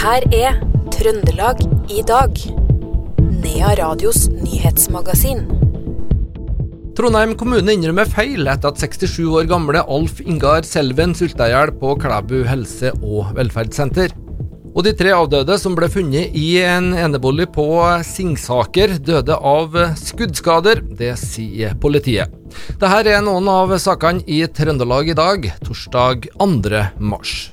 her er Trøndelag i dag. Nea Radios nyhetsmagasin. Trondheim kommune innrømmer feil etter at 67 år gamle Alf Ingar Selven sulta i hjel på Klæbu helse- og velferdssenter. Og de tre avdøde som ble funnet i en enebolig på Singsaker, døde av skuddskader. Det sier politiet. Dette er noen av sakene i Trøndelag i dag, torsdag 2. mars.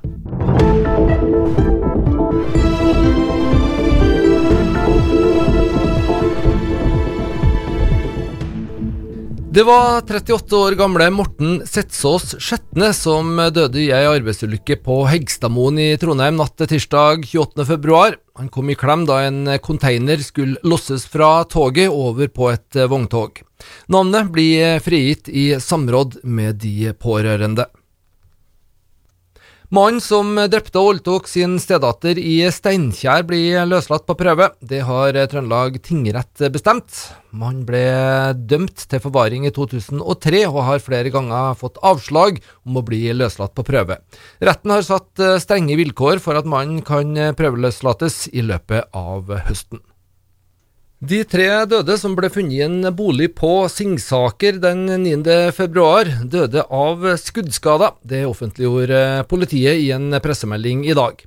Det var 38 år gamle Morten Setsås Skjetne som døde i ei arbeidsulykke på Hegstadmoen i Trondheim natt til tirsdag 28.2. Han kom i klem da en container skulle losses fra toget over på et vogntog. Navnet blir frigitt i samråd med de pårørende. Mannen som drepte og voldtok sin stedatter i Steinkjer, blir løslatt på prøve. Det har Trøndelag tingrett bestemt. Mannen ble dømt til forvaring i 2003, og har flere ganger fått avslag om å bli løslatt på prøve. Retten har satt strenge vilkår for at mannen kan prøveløslates i løpet av høsten. De tre døde som ble funnet i en bolig på Singsaker den 9. februar, døde av skuddskader. Det offentliggjorde politiet i en pressemelding i dag.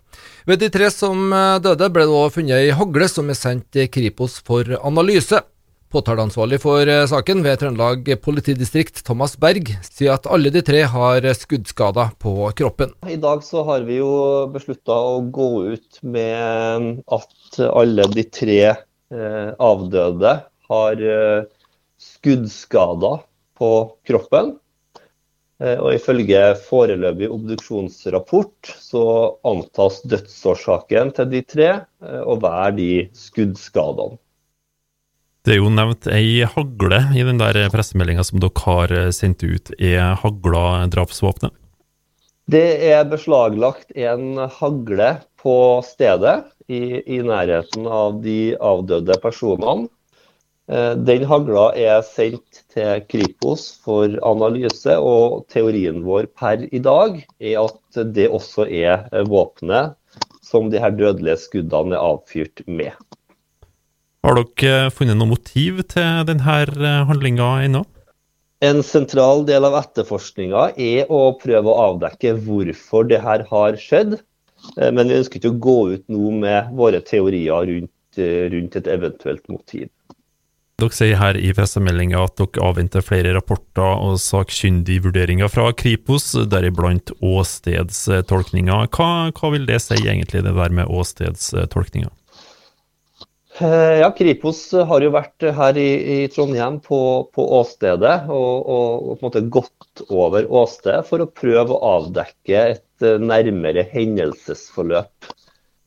Ved de tre som døde, ble det også funnet ei hagle som er sendt Kripos for analyse. Påtaleansvarlig for saken ved Trøndelag politidistrikt, Thomas Berg, sier at alle de tre har skuddskader på kroppen. I dag så har vi jo beslutta å gå ut med at alle de tre avdøde har skuddskader på kroppen. Og ifølge foreløpig obduksjonsrapport så antas dødsårsaken til de tre å være de skuddskadene. Det er jo nevnt ei hagle i den der pressemeldinga som dere har sendt ut. Er hagla drapsvåpenet? Det er beslaglagt en hagle på stedet, i, i, nærheten av de avdøde personene. Den hagla er sendt til Kripos for analyse, og teorien vår per i dag er at det også er våpenet som de her dødelige skuddene er avfyrt med. Har dere funnet noe motiv til denne handlinga ennå? En sentral del av etterforskninga er å prøve å avdekke hvorfor det her har skjedd. Men vi ønsker ikke å gå ut nå med våre teorier rundt, rundt et eventuelt motiv. Dere sier her i pressemeldinga at dere avventer flere rapporter og sakkyndige vurderinger fra Kripos, deriblant åstedstolkninga. Hva, hva vil det si egentlig, det der med åstedstolkninga? Ja, Kripos har jo vært her i, i Trondheim på, på åstedet og, og, og, på en måte gått over åstedet for å prøve å avdekke et nærmere hendelsesforløp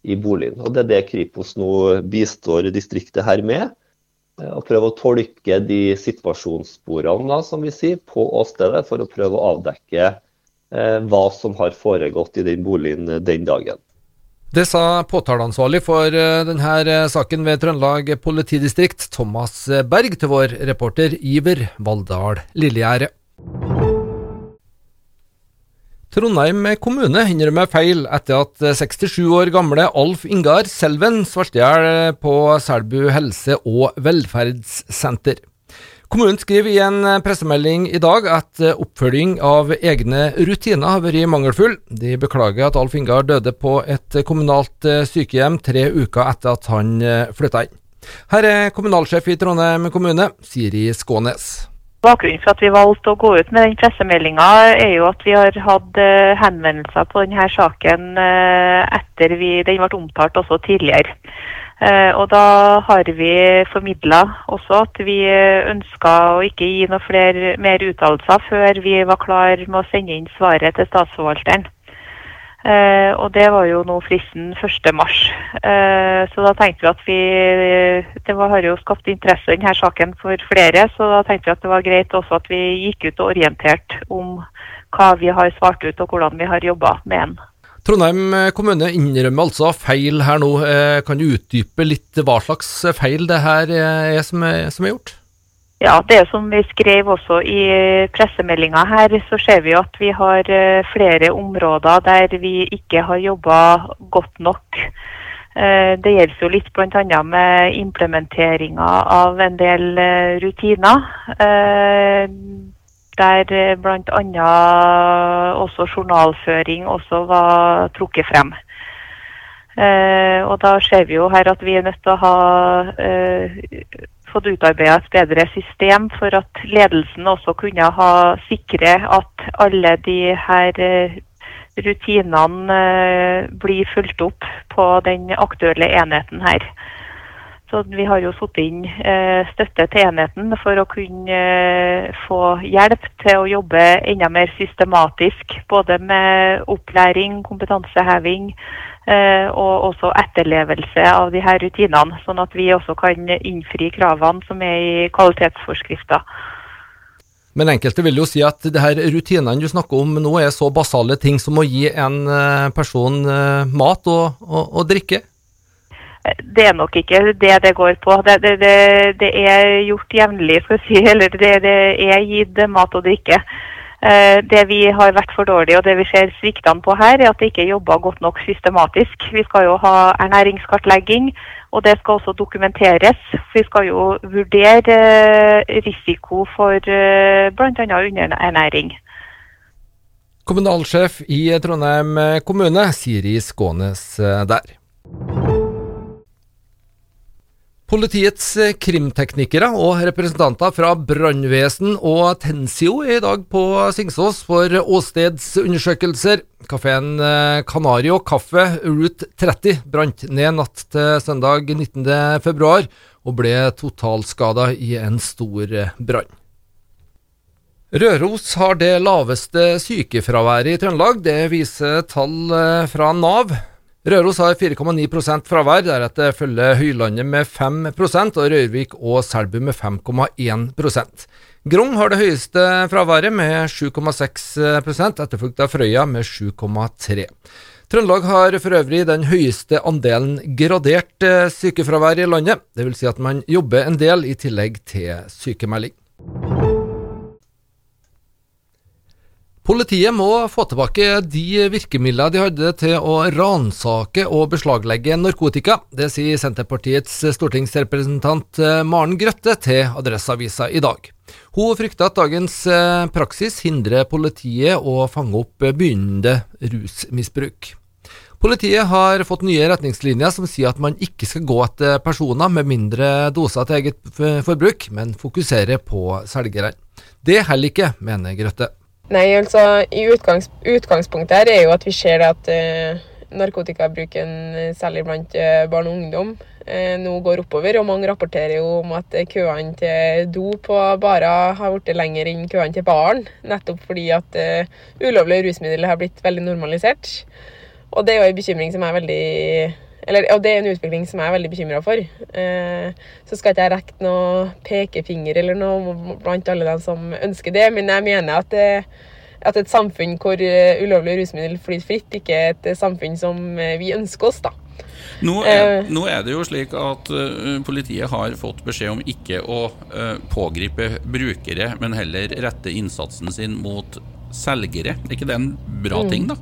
i boligen. Og Det er det Kripos nå bistår distriktet her med. Å prøve å tolke de situasjonssporene da, som vi sier, på åstedet for å prøve å avdekke eh, hva som har foregått i den boligen den dagen. Det sa påtaleansvarlig for denne saken ved Trøndelag politidistrikt, Thomas Berg, til vår reporter Iver Valldal Lillegjerde. Trondheim kommune innrømmer feil etter at 67 år gamle Alf Ingar Selven svarte i hjel på Selbu helse- og velferdssenter. Kommunen skriver i en pressemelding i dag at oppfølging av egne rutiner har vært mangelfull. De beklager at Alf Ingar døde på et kommunalt sykehjem tre uker etter at han flytta inn. Her er kommunalsjef i Trondheim kommune, Siri Skånes. Bakgrunnen for at vi valgte å gå ut med den pressemeldinga, er jo at vi har hatt henvendelser på denne saken etter vi, den ble omtalt også tidligere. Og da har vi formidla også at vi ønska å ikke gi noe flere, mer uttalelser før vi var klar med å sende inn svaret til statsforvalteren. Og det var jo nå fristen 1. mars. Så da tenkte vi at vi Det har jo skapt interesse i denne saken for flere, så da tenkte vi at det var greit også at vi gikk ut og orienterte om hva vi har svart ut og hvordan vi har jobba med den. Trondheim kommune innrømmer altså feil her nå. Kan du utdype litt hva slags feil det her er som er, som er gjort? Ja, det som vi skrev også i pressemeldinga her, så ser vi at vi har flere områder der vi ikke har jobba godt nok Eh, det gjelder jo litt bl.a. med implementeringa av en del eh, rutiner. Eh, der bl.a. også journalføring også var trukket frem. Og da ser vi jo her at vi er nødt til å ha fått utarbeida et bedre system for at ledelsen også kunne ha sikre at alle de her rutinene eh, blir fulgt opp på den aktuelle enheten her. Så Vi har jo satt inn eh, støtte til enheten for å kunne eh, få hjelp til å jobbe enda mer systematisk. Både med opplæring, kompetanseheving og også etterlevelse av de her rutinene. Sånn at vi også kan innfri kravene som er i kvalitetsforskrifta. Men enkelte vil jo si at det her rutinene du snakker om nå er så basale ting som å gi en eh, person eh, mat og, og, og drikke? Det er nok ikke det det går på. Det, det, det, det er gjort jevnlig, for å si, eller det, er gitt mat og drikke. Eh, det vi har vært for dårlige og det vi ser sviktene på her, er at det ikke er jobba godt nok systematisk. Vi skal jo ha ernæringskartlegging, og det skal også dokumenteres. Vi skal jo vurdere eh, risiko for eh, bl.a. underernæring. Kommunalsjef i Trondheim kommune, Siri Skånes der. Politiets eh, krimteknikere og representanter fra brannvesen og Tensio er i dag på Singsås for åstedsundersøkelser. Kafeen Canario eh, Kaffe Route 30 brant ned natt til søndag 19.2 og ble totalskada i en stor eh, brann. Røros har det laveste sykefraværet i Trøndelag, det viser tall fra Nav. Røros har 4,9% fravær, deretter følger Høylandet med 5% og Røyrvik og Selbu med 5,1% Grong har det høyeste fraværet med 7,6% etterfulgt av Frøya med 7,3 Trøndelag har for øvrig den høyeste andelen gradert eh, sykefravær i landet, dvs. Si at man jobber en del i tillegg til sykemelding. Politiet må få tilbake de virkemidlene de hadde til å ransake og beslaglegge narkotika. Det sier Senterpartiets stortingsrepresentant eh, Maren Grøtte til Adresseavisa i dag. Hun frykter at dagens eh, praksis hindrer politiet å fange opp begynnende rusmisbruk. Politiet har fått nye retningslinjer som sier at man ikke skal gå etter personer med mindre doser til eget forbruk, men fokusere på selgerne. Det holder ikke, mener Grøtte. Nei, altså i utgangs, Utgangspunktet her er jo at vi ser at uh, narkotikabruken, eh, særlig blant uh, barn og ungdom, uh, nå går oppover. Og mange rapporterer jo om at køene til do på barer har blitt lengre enn køene til barn. Nettopp fordi at ulovlige rusmidler har blitt veldig normalisert. Og det er jo en bekymring som er veldig eller, og det er en utvikling som jeg er veldig bekymra for. Eh, så skal ikke jeg rekke noe pekefinger eller noe blant alle dem som ønsker det, men jeg mener at, det, at et samfunn hvor uh, ulovlige rusmidler flyter fritt, ikke er et samfunn som vi ønsker oss. da. Nå er, nå er, det jo slik at uh, politiet har fått beskjed om ikke å uh, pågripe brukere, men heller rette innsatsen sin mot selgere. Er ikke det en bra mm. ting, da?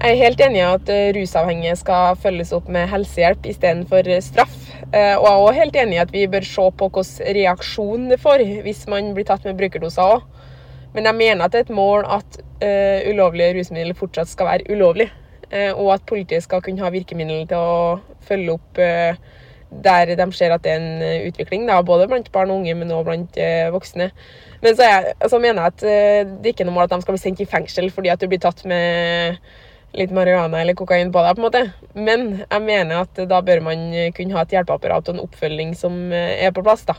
Jeg er helt enig i at eh, rusavhengige skal følges opp med helsehjelp istedenfor eh, straff. Eh, og jeg er også helt enig i at vi bør se på hvilken reaksjon det får hvis man blir tatt med brukerdoser òg. Men jeg mener at det er et mål at uh, ulovlige rusmidler fortsatt skal være ulovlig. Uh, og at politiet skal kunne ha virkemidler til å følge opp uh, der de ser at det er en utvikling, da, både blant barn og unge, men også blant voksne. Men så, jeg, så mener jeg at det ikke er noe mål at de skal bli sendt i fengsel fordi at du blir tatt med litt marihuana eller kokain på deg, på en måte. Men jeg mener at da bør man kunne ha et hjelpeapparat og en oppfølging som eh, er på plass. da.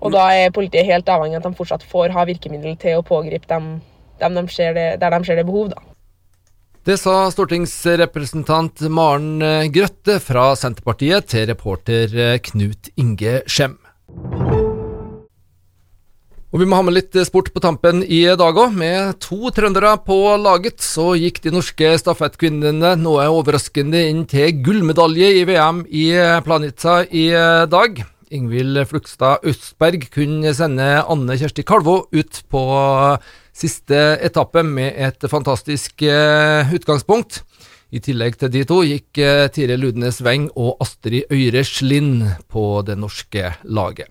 Og da er politiet helt avhengig av at de fortsatt får ha virkemiddel til å pågripe dem, dem de det, der de ser det behov. da. Det sa stortingsrepresentant Maren eh, Grøtte fra Senterpartiet til reporter eh, Knut Inge Skjem. Og vi må ha med litt sport på tampen i dag òg. Med to trøndere på laget, så gikk de norske stafettkvinnene noe overraskende inn til gullmedalje i VM i Planica i dag. Ingvild Flugstad Østberg kunne sende Anne Kjersti Kalvå ut på siste etappe med et fantastisk eh, utgangspunkt. I tillegg til de to gikk Tire Ludnes Weng og Astrid Øyre Slind på det norske laget.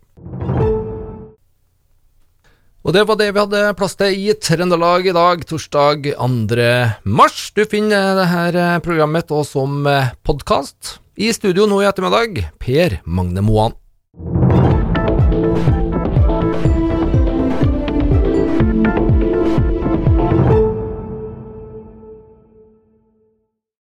Og det var det vi hadde plass til i Trøndelag i dag, torsdag 2. mars. Du finner dette programmet også som podkast. I studio nå i ettermiddag, Per Magne Moan.